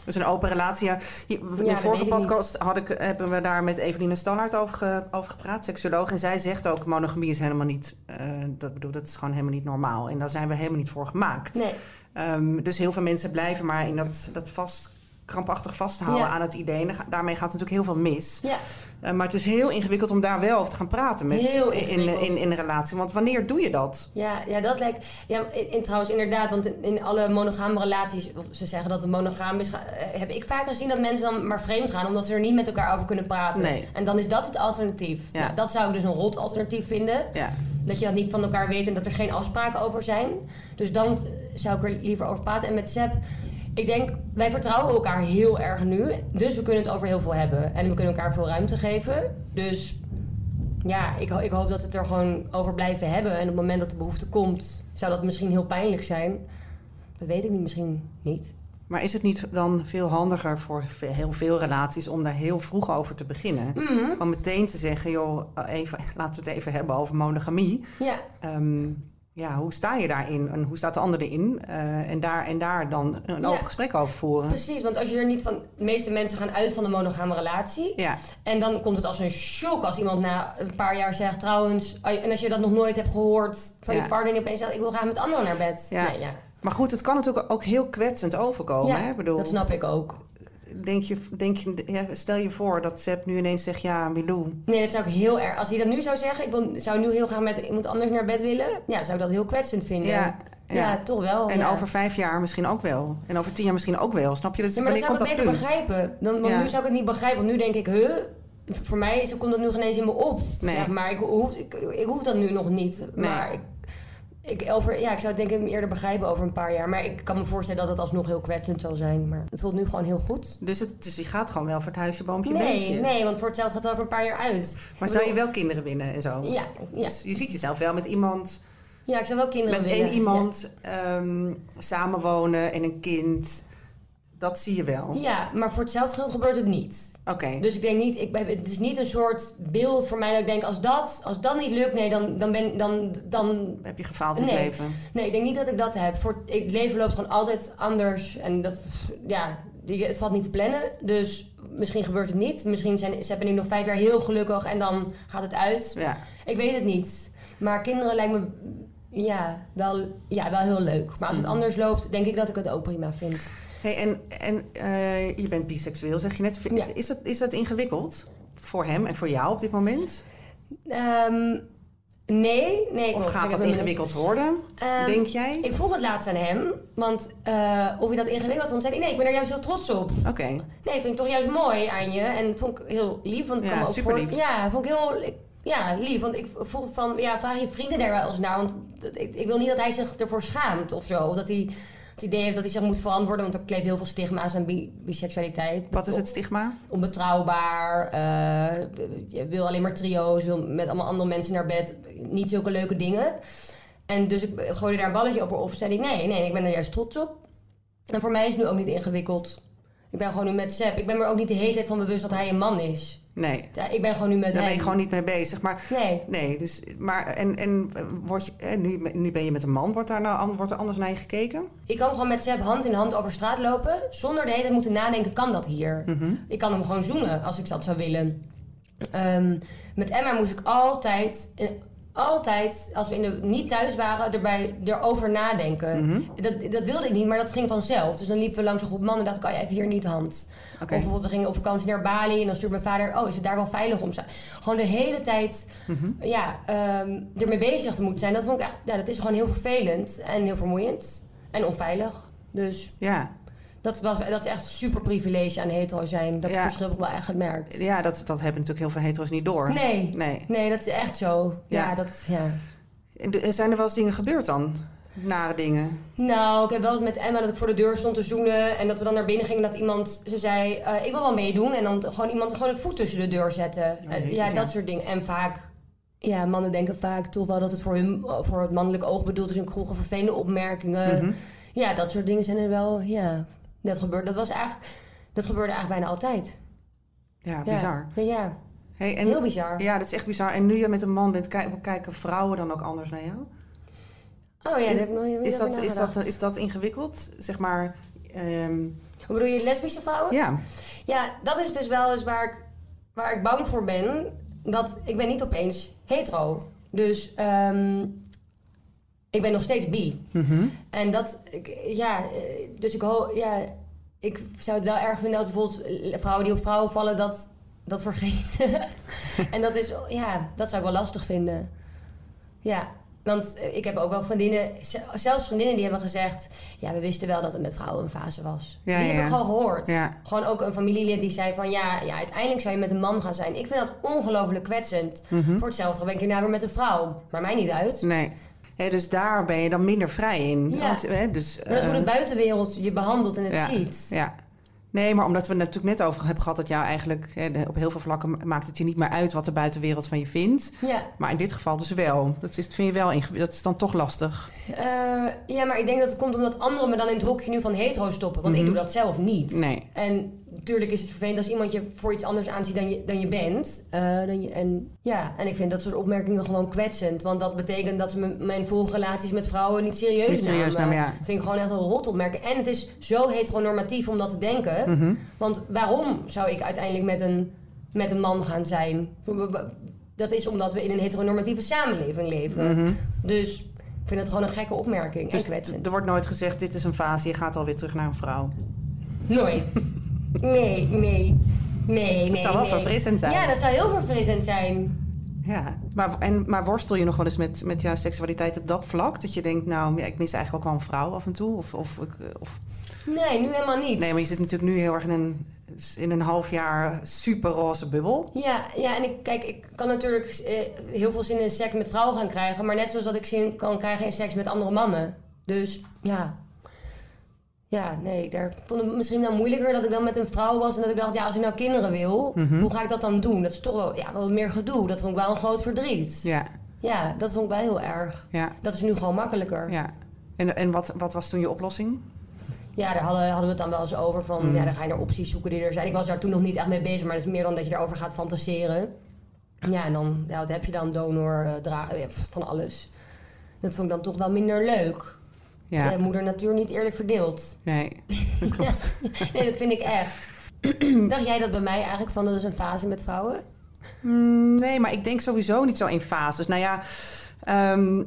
Dus een open relatie. Ja. Hier- In de vorige podcast had ik, hebben we daar met Eveline Standaard over, ge- over gepraat, seksuoloog. En zij zegt ook, monogamie is helemaal niet, eh, dat bedoel, dat is gewoon helemaal niet normaal. En daar zijn we helemaal niet voor gemaakt. Nee. Ehm, dus heel veel mensen blijven maar in dat, dat vast, krampachtig vasthouden Ja. aan het idee. Daarmee gaat natuurlijk heel veel mis. Ja. Eh, maar het is heel ingewikkeld om daar wel over te gaan praten met, Heel in, in, in een relatie. Want wanneer doe je dat? Ja, ja, dat lijkt. Ja, in, in- trouwens, inderdaad, want in, in alle monogame relaties, of ze zeggen dat het monogaam is, eh, heb ik vaak gezien dat mensen dan maar vreemd gaan omdat ze er niet met elkaar over kunnen praten. Nee. En dan is dat het alternatief. Ja. Nou, dat zou ik dus een rot alternatief vinden. Ja. Dat je dat niet van elkaar weet en dat er geen afspraken over zijn. Dus dan zou ik er liever over praten. En met Seb, ik denk, wij vertrouwen elkaar heel erg nu. Dus we kunnen het over heel veel hebben. En we kunnen elkaar veel ruimte geven. Dus ja, ik, ho- ik hoop dat we het er gewoon over blijven hebben. En op het moment dat de behoefte komt, zou dat misschien heel pijnlijk zijn. Dat weet ik niet, misschien niet. Maar is het niet dan veel handiger voor heel veel relaties om daar heel vroeg over te beginnen? Mhm. Gewoon meteen te zeggen, joh, even, laten we het even hebben over monogamie. Ja, Ehm, ja, hoe sta je daarin en hoe staat de ander erin? Eh, en, daar, en daar dan een Ja. open gesprek over voeren. precies. Want als je er niet van... De meeste mensen gaan uit van de monogame relatie. Ja, En dan komt het als een shock als iemand na een paar jaar zegt trouwens... En als je dat nog nooit hebt gehoord van Ja. je partner... en opeens zegt ik wil graag met anderen naar bed. Ja. Nee, ja. maar goed, het kan natuurlijk ook heel kwetsend overkomen. Ja, hè? Bedoel, dat snap ik ook. Denk je, denk je, ja, stel je voor dat Sepp nu ineens zegt, ja, Milou. Nee, dat zou ik heel erg... Als hij dat nu zou zeggen... Ik wil, zou nu heel graag met iemand anders naar bed willen... Ja, zou ik dat heel kwetsend vinden. Ja, Ja, ja. toch wel. En over vijf jaar misschien ook wel. En over tien jaar misschien ook wel. Snap je? Dat, Ja, maar dan zou ik het beter punt? begrijpen. Dan, want nu zou ik het niet begrijpen. Want nu denk ik, huh? Voor mij is, komt dat nu geen eens in me op. Nee. Maar ik hoef, ik, ik hoef dat nu nog niet. Nee. Maar ik, ik, over, ja, ik zou het denk ik eerder begrijpen over een paar jaar. Maar ik kan me voorstellen dat het alsnog heel kwetsend zal zijn. Maar het voelt nu gewoon heel goed. Dus, het, dus je gaat gewoon wel voor het huisje, boompje, Nee, beestje. nee, want voor hetzelfde gaat het over een paar jaar uit. Maar zou je wel kinderen winnen en zo? Ja, ja. Dus je ziet jezelf wel met iemand, ja, ik zou wel kinderen met willen. één iemand ehm, samenwonen en een kind. Dat zie je wel. Ja. maar voor hetzelfde geld gebeurt het niet. Oké. Dus ik denk niet, ik, ben- het is niet een soort beeld voor mij dat ik denk, als dat, als dat niet lukt, nee, dan, dan, ben, dan, dan Heb je gefaald in het leven? Nee, ik denk niet dat ik dat heb. Voor, ik, het leven loopt gewoon altijd anders. En dat, ja, die, het valt niet te plannen. Dus misschien gebeurt het niet. Misschien zijn Sepp en ik nog vijf jaar heel gelukkig en dan gaat het uit. Ja. Ik weet het niet. Maar kinderen lijkt me ja, wel, ja, wel heel leuk. Maar als het Mhm. anders loopt, denk ik dat ik het ook prima vind. Hey, en en eh, je bent biseksueel, zeg je net. Ja. Is, dat, is dat ingewikkeld voor hem en voor jou op dit moment? Ehm, nee, nee. Of gaat dat ingewikkeld worden, Ehm, denk jij? Ik vroeg het laatst aan hem. Want eh, of hij dat ingewikkeld vond, zei hij... Nee, ik ben er juist heel trots op. Oké. Nee, vind ik toch juist mooi aan je. En dat vond ik heel lief. Want ik Ja, ook. Voor, ja, vond ik heel ik- ja, lief. Want ik vroeg van, ja, vraag je vrienden daar wel eens naar. Want ik, ik wil niet dat hij zich ervoor schaamt of zo. Of dat hij het idee heeft dat hij zich moet verantwoorden. Want er kleeft heel veel stigma's aan bi biseksualiteit. Wat is het stigma? Onbetrouwbaar. eh, je wil alleen maar trio's. Wil met allemaal andere mensen naar bed. Niet zulke leuke dingen. En dus ik gooide daar een balletje op. Of zei hij, nee, nee, ik ben er juist trots op. En voor mij is het nu ook niet ingewikkeld. Ik ben gewoon nu met Sepp. Ik ben me ook niet de hele tijd van bewust dat hij een man is. Nee, Ja, ik ben gewoon nu met daar ben je gewoon niet mee bezig. Maar Nee. nee, dus, maar en, en eh, word je, eh, nu, nu ben je met een man, wordt, daar nou, wordt er anders naar je gekeken? Ik kan gewoon met Sepp hand in hand over straat lopen. Zonder de hele tijd moeten nadenken, kan dat hier? Mhm. Ik kan hem gewoon zoenen als ik dat zou willen. Ehm, met Emma moest ik altijd... altijd, als we in de, niet thuis waren, erbij, erover nadenken. Mhm. dat, dat wilde ik niet, maar dat ging vanzelf. Dus dan liepen we langs een groep mannen en dacht ik, oh ja, even hier niet hand. Of bijvoorbeeld, we gingen op vakantie naar Bali en dan stuurde mijn vader, oh, is het daar wel veilig om? Gewoon de hele tijd Mhm. ja, ehm, ermee bezig te moeten zijn. Dat vond ik echt, ja, dat is gewoon heel vervelend en heel vermoeiend en onveilig. Dus Ja, dat, was, dat is echt super privilege aan hetero zijn. Dat Ja. verschil heb ik wel echt gemerkt. ja dat, dat hebben natuurlijk heel veel hetero's niet door. Nee, Nee. nee, dat is echt zo. Ja, Ja. dat, ja. Zijn er wel eens dingen gebeurd dan? Nare dingen? Nou, ik heb wel eens met Emma dat ik voor de deur stond te zoenen. En dat we dan naar binnen gingen. Dat iemand, ze zei, eh, ik wil wel meedoen. En dan gewoon iemand gewoon een voet tussen de deur zetten. Oh, jezus, ja, ja. dat soort dingen. En vaak, ja, mannen denken vaak toch wel dat het voor, hun, voor het mannelijk oog bedoeld is. Een kroege vervelende opmerkingen. Mhm. Ja, dat soort dingen zijn er wel, ja. Dat gebeurt, dat was eigenlijk, dat gebeurde eigenlijk bijna altijd. Ja, bizar. Ja, ja. Hey, en, heel bizar. Ja, dat is echt bizar. En nu je met een man bent, kijk- kijken vrouwen dan ook anders naar jou? Oh ja, Is- dat heb ik nog niet Is dat, is, dat, is dat ingewikkeld? Zeg maar, Hoe bedoel je lesbische vrouwen? ja. Ja, dat is dus wel eens waar ik, waar ik bang voor ben. Dat ik ben niet opeens hetero. Dus ehm, ik ben nog steeds bi. Mhm. En dat, ik, ja, eh, dus ik hoop, ja, ik zou het wel erg vinden dat bijvoorbeeld vrouwen die op vrouwen vallen dat, dat vergeten. en dat is, ja, dat zou ik wel lastig vinden. Ja, want eh, ik heb ook wel vriendinnen, zelfs vriendinnen die hebben gezegd, ja, we wisten wel dat het met vrouwen een fase was. Ja, die ja, heb ik gewoon gehoord. Ja. Gewoon ook een familielid die zei van, ja, ja, uiteindelijk zou je met een man gaan zijn. Ik vind dat ongelooflijk kwetsend. Mhm. Voor hetzelfde ben ik hierna weer met een vrouw. Maar mij niet uit. Nee. Dus daar ben je dan minder vrij in. Ja. Want, dus, Maar dat is hoe de eh, buitenwereld je behandelt en het ja, ziet. Ja. Nee, maar omdat we het natuurlijk net over hebben gehad dat jou eigenlijk de- op heel veel vlakken maakt het je niet meer uit wat de buitenwereld van je vindt. Ja. Maar in dit geval dus wel. Dat is, vind je wel dat is dan toch lastig. Eh, ja, maar ik denk dat het komt omdat anderen me dan in het hokje nu van hetero stoppen. Want ik Mhm. doe dat zelf niet. Nee. En natuurlijk is het vervelend als iemand je voor iets anders aanziet dan je, dan je bent. Eh, dan je, en, ja, en ik vind dat soort opmerkingen gewoon kwetsend. Want dat betekent dat ze mijn volgrelaties met vrouwen niet serieus Niet serieus namen. namen, ja. Dat vind ik gewoon echt een rot opmerking. En het is zo heteronormatief om dat te denken. Mhm. Want waarom zou ik uiteindelijk met een, met een man gaan zijn? Dat is omdat we in een heteronormatieve samenleving leven. Mhm. Dus ik vind het gewoon een gekke opmerking en Dus kwetsend. er wordt nooit gezegd, dit is een fase, je gaat alweer terug naar een vrouw. Nooit. Nee, nee. Nee, nee. Dat zou wel nee. verfrissend zijn. Ja, dat zou heel verfrissend zijn. Ja, maar, en, maar worstel je nog wel eens met, met jouw seksualiteit op dat vlak? Dat je denkt, nou, ja, ik mis eigenlijk ook wel een vrouw af en toe? Of, of, of... Nee, nu helemaal niet. Nee, maar je zit natuurlijk nu heel erg in een, in een half jaar super roze bubbel. Ja, ja, en ik, kijk, ik kan natuurlijk eh, heel veel zin in seks met vrouwen gaan krijgen. Maar net zoals dat ik zin kan krijgen in seks met andere mannen. Dus ja. Ja, nee, daar ik vond het misschien dan moeilijker dat ik dan met een vrouw was. En dat ik dacht, ja, als ik nou kinderen wil, Mhm. hoe ga ik dat dan doen? Dat is toch wel, ja, wel wat meer gedoe. Dat vond ik wel een groot verdriet. Ja, Ja, dat vond ik wel heel erg. ja, Dat is nu gewoon makkelijker. Ja, ja. En, en wat, wat was toen je oplossing? daar hadden, hadden we het dan wel eens over. Van, Mhm. ja, dan ga je naar opties zoeken die er zijn. Ik was daar toen nog niet echt mee bezig. Maar dat is meer dan dat je daarover gaat fantaseren. Ja, en dan ja, wat heb je dan? Donor, eh, dra- ja, pff, van alles. Dat vond ik dan toch wel minder leuk. Ja, moeder natuur niet eerlijk verdeeld. nee, dat klopt. Nee, dat vind ik echt. Dacht jij dat bij mij eigenlijk van dat is een fase met vrouwen? Mm, nee, maar ik denk sowieso niet zo in fases. Nou ja, ehm,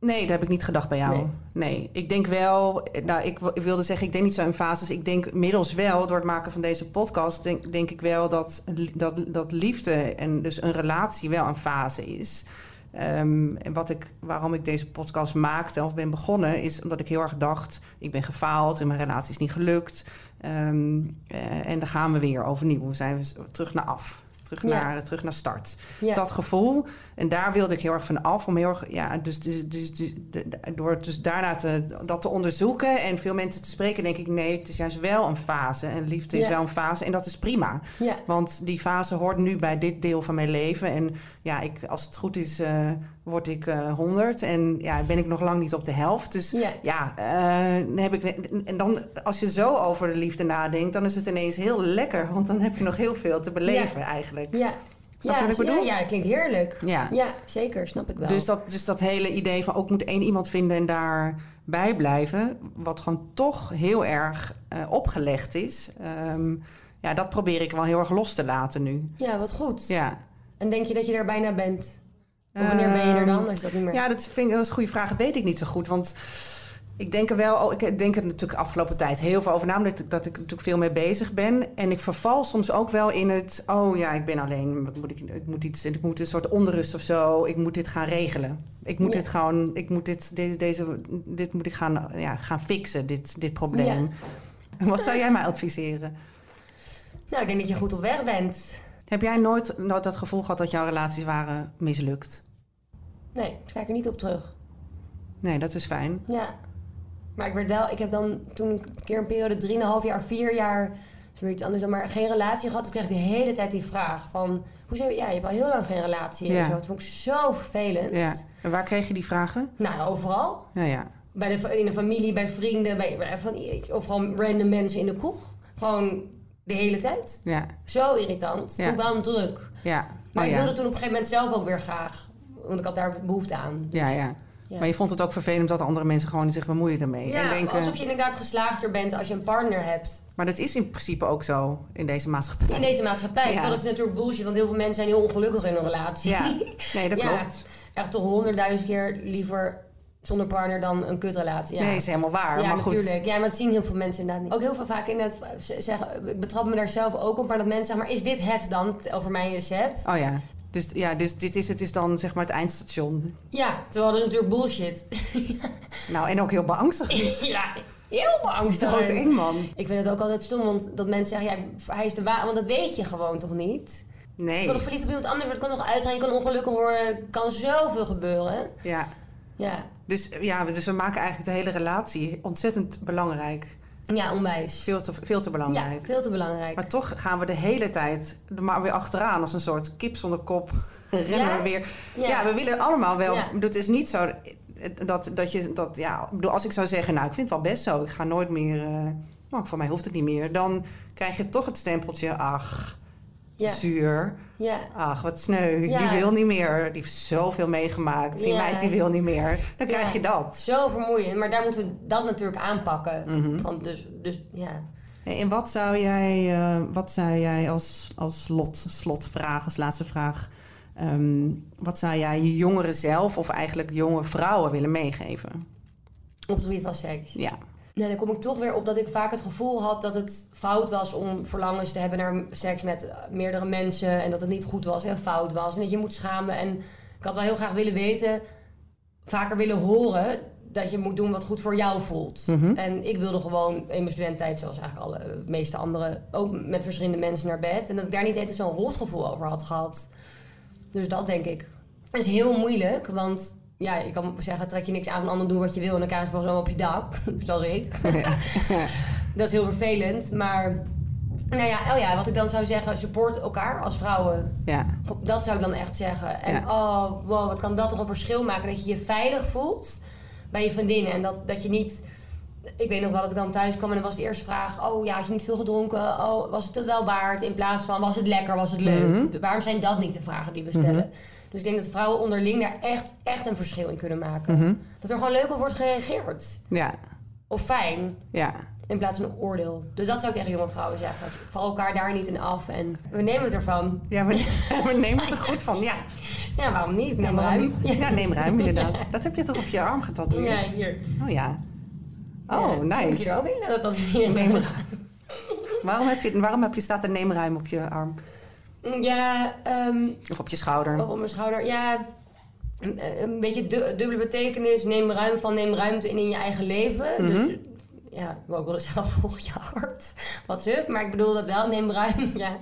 nee, dat heb ik niet gedacht bij jou. Nee. Nee, ik denk wel, nou, ik, wilde zeggen, ik denk niet zo in fases. Ik denk inmiddels wel, door het maken van deze podcast, denk, denk ik wel dat, dat, dat liefde en dus een relatie wel een fase is. Ehm, en wat ik, waarom ik deze podcast maakte of ben begonnen, is omdat ik heel erg dacht: ik ben gefaald en mijn relatie is niet gelukt. Ehm, eh, en dan gaan we weer overnieuw. We zijn weer terug naar af. Terug, Ja. naar, terug naar start. Ja. Dat gevoel. En daar wilde ik heel erg van af. Om heel erg, ja, dus, dus, dus, dus de- door dus daarna te, dat te onderzoeken en veel mensen te spreken, denk ik: nee, het is juist wel een fase. En liefde is wel een fase. En dat is prima. Ja. Want die fase hoort nu bij dit deel van mijn leven. En ja, ik, als het goed is, eh, word ik eh 100. En ja, ben ik nog lang niet op de helft. Dus Ja. ja, eh, heb ik. En dan, als je zo over de liefde nadenkt, dan is het ineens heel lekker. Want dan heb je nog heel veel te beleven eigenlijk. Ja. Snap ja, wat ik bedoel? Ja, klinkt heerlijk. Ja. Ja, zeker, snap ik wel. Dus dat, dus dat hele idee van ook moet één iemand vinden en daarbij blijven, wat gewoon toch heel erg eh, opgelegd is. Ehm, ja, dat probeer ik wel heel erg los te laten nu. Ja, wat goed. Ja. En denk je dat je daar bijna bent? Of wanneer ben je er dan? Ehm, dat niet meer... Ja, dat vind ik dat is een goede vraag. Dat weet ik niet zo goed. Want ik denk er wel, ik denk er natuurlijk de afgelopen tijd heel veel over na, omdat ik, dat ik natuurlijk veel mee bezig ben. En ik verval soms ook wel in het, oh ja, ik ben alleen, wat moet ik, ik moet iets, ik moet een soort onrust of zo, ik moet dit gaan regelen. Ik moet Ja. dit gewoon, ik moet dit, deze, deze, dit moet ik gaan, ja, gaan fixen, dit, dit probleem. Wat zou jij mij adviseren? Nou, ik denk dat je goed op weg bent. Heb jij nooit, dat gevoel gehad dat jouw relaties waren mislukt? Nee, ik kijk er niet op terug. Nee, dat is fijn. Ja. Maar ik werd wel, ik heb dan toen een keer een periode 3,5 jaar, 4 jaar, dat is weer iets anders dan maar geen relatie gehad. Toen kreeg ik de hele tijd die vraag van, hoezo, ja, je hebt al heel lang geen relatie Ja. en zo. Dat vond ik zo vervelend. Ja. En waar kreeg je die vragen? Nou, overal. Ja, ja. Bij de, in de familie, bij vrienden, bij, bij van, overal random mensen in de kroeg. Gewoon de hele tijd. Ja, Zo irritant. Ja. Vond wel een druk. ja. Maar Oh, ik ja. wilde toen op een gegeven moment zelf ook weer graag. Want ik had daar behoefte aan. Dus, Ja, ja. Ja. Maar je vond het ook vervelend dat andere mensen gewoon zich bemoeien ermee. Ja, en denken, alsof je inderdaad geslaagder bent als je een partner hebt. Maar dat is in principe ook zo in deze maatschappij. In deze maatschappij. Ja. Dat is natuurlijk bullshit, want heel veel mensen zijn heel ongelukkig in een relatie. Ja, nee, dat Ja, klopt. Echt toch honderdduizend keer liever zonder partner dan een kutrelatie. Ja. Nee, is helemaal waar. ja, maar goed. natuurlijk. Ja, maar dat zien heel veel mensen inderdaad niet. Ook heel veel vaak inderdaad zeggen, ik betrap me daar zelf ook op, maar dat mensen zeggen, maar is dit het dan over mij en Seb? Oh ja. Dus, ja, dus dit is, het is dan zeg maar het eindstation. Ja, terwijl dat is natuurlijk bullshit. Nou, en ook heel beangstigend. ja, heel beangstigend. Één man. Ik vind het ook altijd stom, want dat mensen zeggen, ja, hij is de waar, want dat weet je gewoon toch niet? Je Nee. kan toch verliefd op iemand anders worden, het kan toch uitgaan, je kan ongelukkig worden, er kan zoveel gebeuren. Ja. Ja, Dus, ja, dus we maken eigenlijk de hele relatie ontzettend belangrijk. ja onwijs. Veel te, veel te Ja, belangrijk. veel te belangrijk. Maar toch gaan we de hele tijd er maar weer achteraan als een soort kip zonder kop. Rennen Ja? we weer. Ja. Ja. we willen allemaal wel. Ja. Is niet zo dat, dat je dat. Ja, ik bedoel, als ik zou zeggen, nou, ik vind het wel best zo. Ik ga nooit meer. eh nou, voor mij hoeft het niet meer. Dan krijg je toch het stempeltje. Ach, Ja, zuur. ja. Ach, wat sneu. Ja. Die wil niet meer. Die heeft zoveel meegemaakt. Die meid die wil niet meer. Dan krijg je dat. Zo vermoeiend, maar daar moeten we dat natuurlijk aanpakken. Mhm. Van dus, dus ja. En wat zou jij, eh, wat zou jij als, als lot, slotvraag, als laatste vraag... ehm, wat zou jij je jongeren zelf of eigenlijk jonge vrouwen willen meegeven? op het gebied van seks. Ja. Nee, dan kom ik toch weer op dat ik vaak het gevoel had dat het fout was om verlangens te hebben naar seks met eh, meerdere mensen. En dat het niet goed was en fout was. En dat je moet schamen. En ik had wel heel graag willen weten, vaker willen horen, dat je moet doen wat goed voor jou voelt. Mhm. En ik wilde gewoon in mijn studententijd, zoals eigenlijk alle eh, meeste anderen, ook met verschillende mensen naar bed. En dat ik daar niet altijd zo'n rotgevoel over had gehad. Dus dat denk ik. Is heel moeilijk, want ja, je kan zeggen, trek je niks aan van anderen, doe wat je wil en dan krijg je wel zo op je dak, zoals ik. dat is heel vervelend, maar nou ja, oh ja, wat ik dan zou zeggen, support elkaar als vrouwen. Ja. Dat zou ik dan echt zeggen. En Ja. oh, wow, wat kan dat toch een verschil maken dat je je veilig voelt bij je vriendinnen en dat, dat je niet... Ik weet nog wel dat ik dan thuis kwam en dan was de eerste vraag... Oh ja, had je niet veel gedronken? Oh, was het het wel waard? In plaats van, was het lekker? Was het leuk? Mhm. Waarom zijn dat niet de vragen die we stellen? Dus ik denk dat vrouwen onderling daar echt, echt een verschil in kunnen maken. Mhm. Dat er gewoon leuk op wordt gereageerd. Ja. Of fijn, Ja. in plaats van een oordeel. Dus dat zou ik tegen jonge vrouwen zeggen. Val elkaar daar niet in af en we nemen het ervan. Ja, we, we nemen het er goed van. Ja, Ja, waarom niet? Neem ja waarom niet? Ja, neem ruim inderdaad. Dat heb je toch op je arm getatoeëerd? Ja, hier. Oh ja. Oh, Ja, Moet je nice. er ook in dat dat hier. Neem ruim. Waarom heb je, waarom heb je staat er neem ruim op je arm? Ja, ehm, Of op je schouder? op op mijn schouder. Ja, een, een beetje du- dubbele betekenis. Neem ruim van neem ruimte in in je eigen leven. Mhm. Dus ja, ik wil ook willen zeggen volg je hart. Wat suf, maar ik bedoel dat wel. Neem ruim, ja.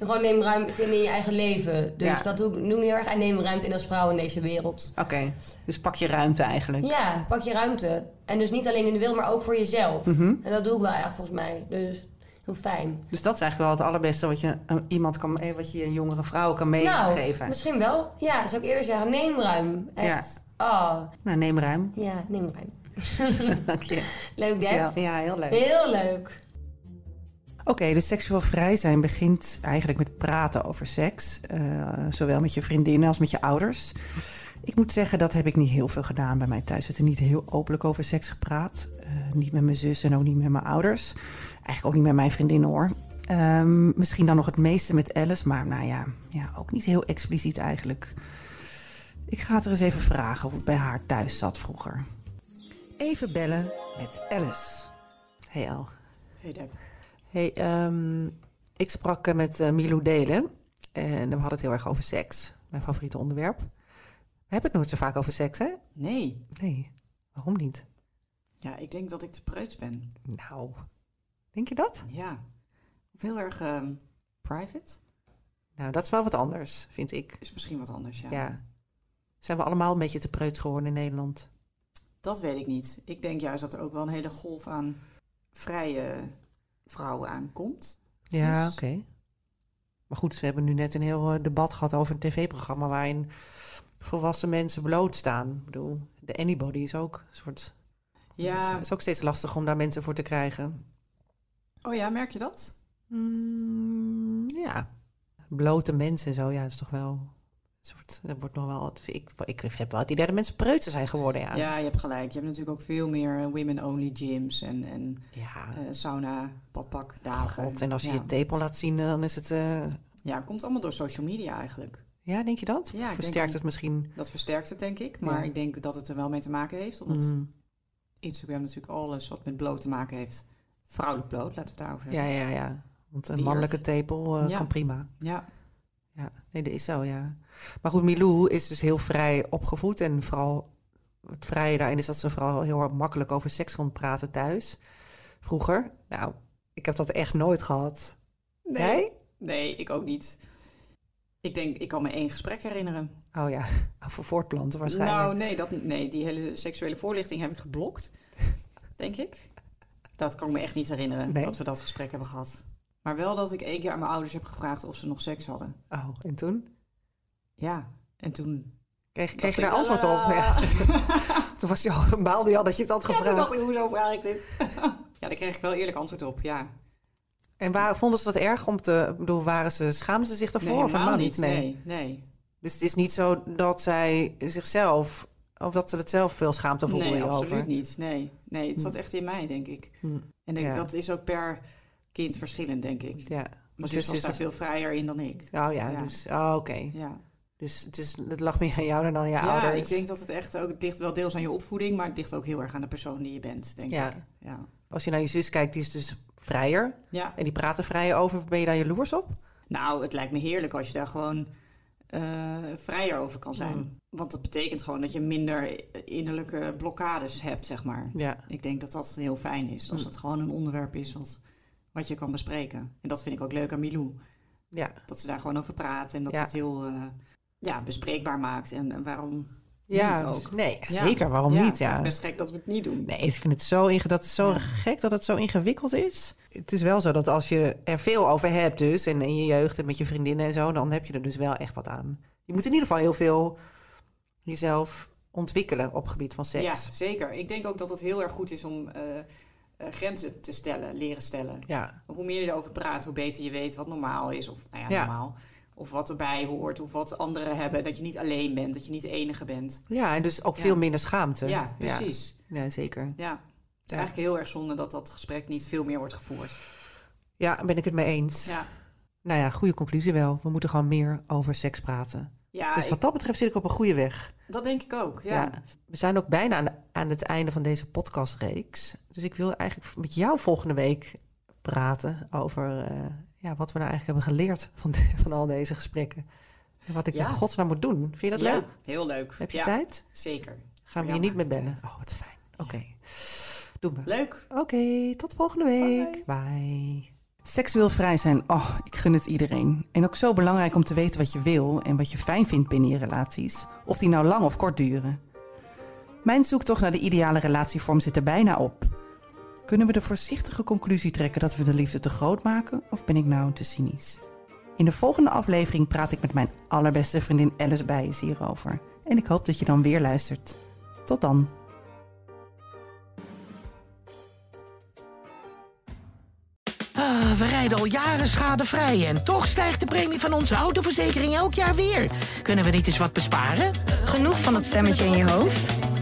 Gewoon neem ruimte in in je eigen leven. Dus Ja. dat doe ik ik heel erg. En neem ruimte in als vrouw in deze wereld. Oké, dus pak je ruimte eigenlijk. Ja, pak je ruimte. En dus niet alleen in de wereld, maar ook voor jezelf. Mhm. En dat doe ik wel echt volgens mij. Dus heel fijn. Dus dat is eigenlijk wel het allerbeste wat je eh, iemand kan, eh, wat je een jongere vrouw kan Nou, meegeven. misschien wel. Ja, zou ik eerder zeggen. Neem ruim. Echt. Oh, Nou, neem ruim. ja, neem ruim. Dank je. Leuk, Ja, Def. ja, heel leuk. Heel leuk. Oké, dus seksueel vrij zijn begint eigenlijk met praten over seks. eh, zowel met je vriendinnen als met je ouders. Ik moet zeggen, dat heb ik niet heel veel gedaan bij mij thuis. werd er niet heel openlijk over seks gepraat. Niet met mijn zus en ook niet met mijn ouders. Eigenlijk ook niet met mijn vriendinnen hoor. Ehm, misschien dan nog het meeste met Alice, maar nou ja, ja, ook niet heel expliciet eigenlijk. Ik ga het er eens even vragen hoe het bij haar thuis zat vroeger. Even bellen met Alice. Hey El. Hey Deb. Hey, ehm, ik sprak eh, met eh, Milou Delen en we hadden het heel erg over seks. Mijn favoriete onderwerp. We hebben het nooit zo vaak over seks, hè? Nee. Nee, waarom niet? Ja, ik denk dat ik te preuts ben. Nou, denk je dat? Ja. Of heel erg ehm, private. Nou, dat is wel wat anders, vind ik. Is misschien wat anders, ja. Ja. Zijn we allemaal een beetje te preuts geworden in Nederland? Dat weet ik niet. Ik denk juist dat er ook wel een hele golf aan vrije vrouwen aankomt. Ja, Dus- oké. Maar goed, we hebben nu net een heel eh, debat gehad over een tv-programma waarin volwassen mensen blootstaan. Ik bedoel, de Anybody is ook een soort... Ja. Het is ook steeds lastig om daar mensen voor te krijgen. Oh ja, merk je dat? Mm, ja. Blote mensen en zo, ja, dat is toch wel... Soort, dat wordt nog wel... Ik, ik heb wel het idee dat mensen preutser zijn geworden, ja. Ja. je hebt gelijk. Je hebt natuurlijk ook veel meer women-only gyms en, en Ja, eh, sauna, badpak, dagen. god. En als je ja. je tepel laat zien, dan is het... eh, Ja, komt allemaal door social media eigenlijk. Ja, denk je dat? Ja, denk Versterkt het misschien? Dat versterkt het, denk ik. Maar Ja. ik denk dat het er wel mee te maken heeft. Omdat Mm, Instagram natuurlijk alles wat met bloot te maken heeft. Vrouwelijk bloot, laten we het daarover ja, hebben. ja, ja. Want een mannelijke tepel eh, Ja. kan prima. Ja. Ja, nee, dat is zo, ja. Maar goed, Milou is dus heel vrij opgevoed. En vooral het vrije daarin is dat ze vooral heel makkelijk over seks kon praten thuis. Vroeger. Nou, ik heb dat echt nooit gehad. Nee? Nee, ik ook niet. Ik denk, ik kan me één gesprek herinneren. Oh ja, over voortplanten waarschijnlijk. Nou, nee, dat, nee, die hele seksuele voorlichting heb ik geblokt. Denk ik. Dat kan ik me echt niet herinneren, Nee. dat we dat gesprek hebben gehad. Maar wel dat ik één keer aan mijn ouders heb gevraagd of ze nog seks hadden. Oh, en toen? Ja, en toen... Kreeg, kreeg je daar antwoord op? "Ah." Ja. Toen was je al, baalde je al dat je het had Ja, toen gevraagd. dacht ik, hoezo vraag ik dit? ja, daar kreeg ik wel eerlijk antwoord op, ja. En waar, vonden ze dat erg om te... Bedoel, waren ze, schaamden ze zich daarvoor? nee, of helemaal helemaal niet. Nee, nee. Dus het is niet zo dat zij zichzelf... Of dat ze het zelf veel schaamte voelden Nee, hierover. absoluut niet. Nee, nee het zat Hm. echt in mij, denk ik. Hm, En Ja. dat is ook per kind verschillend, denk ik. Ja. Mijn Dus zus was is daar het- veel vrijer in dan ik. Oh ja, Ja. dus... Oh, oké. Ja, Dus het, is, het lag meer aan jou dan aan je ja ouders. ik denk dat het echt ook... Het ligt wel deels aan je opvoeding, maar het ligt ook heel erg aan de persoon die je bent, denk Ja. ik. Ja. Als je naar je zus kijkt, die is dus vrijer. ja. En die praten vrijer over. Ben je daar jaloers op? Nou, het lijkt me heerlijk als je daar gewoon eh, vrijer over kan zijn. Mm. Want dat betekent gewoon dat je minder innerlijke blokkades hebt, zeg maar. Ja. Ik denk dat dat heel fijn is. Als Mm. het gewoon een onderwerp is wat, wat je kan bespreken. En dat vind ik ook leuk aan Milou. Ja. Dat ze daar gewoon over praat en dat Ja. het heel eh, ja, bespreekbaar maakt. En, en waarom Ja, ook? nee, zeker. Waarom Ja, niet? Het Ja. is best gek dat we het niet doen. Nee, ik vind het zo, inge- dat is zo Ja. gek dat het zo ingewikkeld is. Het is wel zo dat als je er veel over hebt dus... en in je jeugd en met je vriendinnen en zo... dan heb je er dus wel echt wat aan. Je moet in ieder geval heel veel jezelf ontwikkelen op het gebied van seks. Ja, zeker. Ik denk ook dat het heel erg goed is om eh, eh, grenzen te stellen, leren stellen. Ja, Hoe meer je erover praat, hoe beter je weet wat normaal is. Of nou ja, Ja. normaal. Of wat erbij hoort. Of wat anderen hebben. Dat je niet alleen bent. Dat je niet de enige bent. ja en dus ook Ja. veel minder schaamte. Ja, precies. Ja, ja zeker. Ja. Het is Ja. eigenlijk heel erg zonde dat dat gesprek niet veel meer wordt gevoerd. Ja, ben ik het mee eens. Ja, Nou ja, goede conclusie wel. We moeten gewoon meer over seks praten. ja dus ik- wat dat betreft zit ik op een goede weg. dat denk ik ook. Ja. We zijn ook bijna aan, aan het einde van deze podcastreeks. Dus ik wil eigenlijk met jou volgende week praten over eh, ja, wat we nou eigenlijk hebben geleerd van, de- van al deze gesprekken. En wat ik Ja. in godsnaam moet doen. Vind je dat Ja, leuk? Heel leuk. Heb je ja, tijd? Zeker. Gaan we je niet meer ik bellen? Oh, wat fijn. Oké. Doen we. Leuk. Oké, tot volgende week. Bye. Seksueel vrij zijn, oh, ik gun het iedereen. En ook zo belangrijk om te weten wat je wil en wat je fijn vindt binnen je relaties. Of die nou lang of kort duren. Mijn zoektocht naar de ideale relatievorm zit er bijna op. Kunnen we de voorzichtige conclusie trekken dat we de liefde te groot maken? Of ben ik nou te cynisch? In de volgende aflevering praat ik met mijn allerbeste vriendin Alice Bijens hierover. En ik hoop dat je dan weer luistert. Tot dan. Ah, we rijden al jaren schadevrij en toch stijgt de premie van onze autoverzekering elk jaar weer. Kunnen we niet eens wat besparen? Genoeg van dat stemmetje in je hoofd?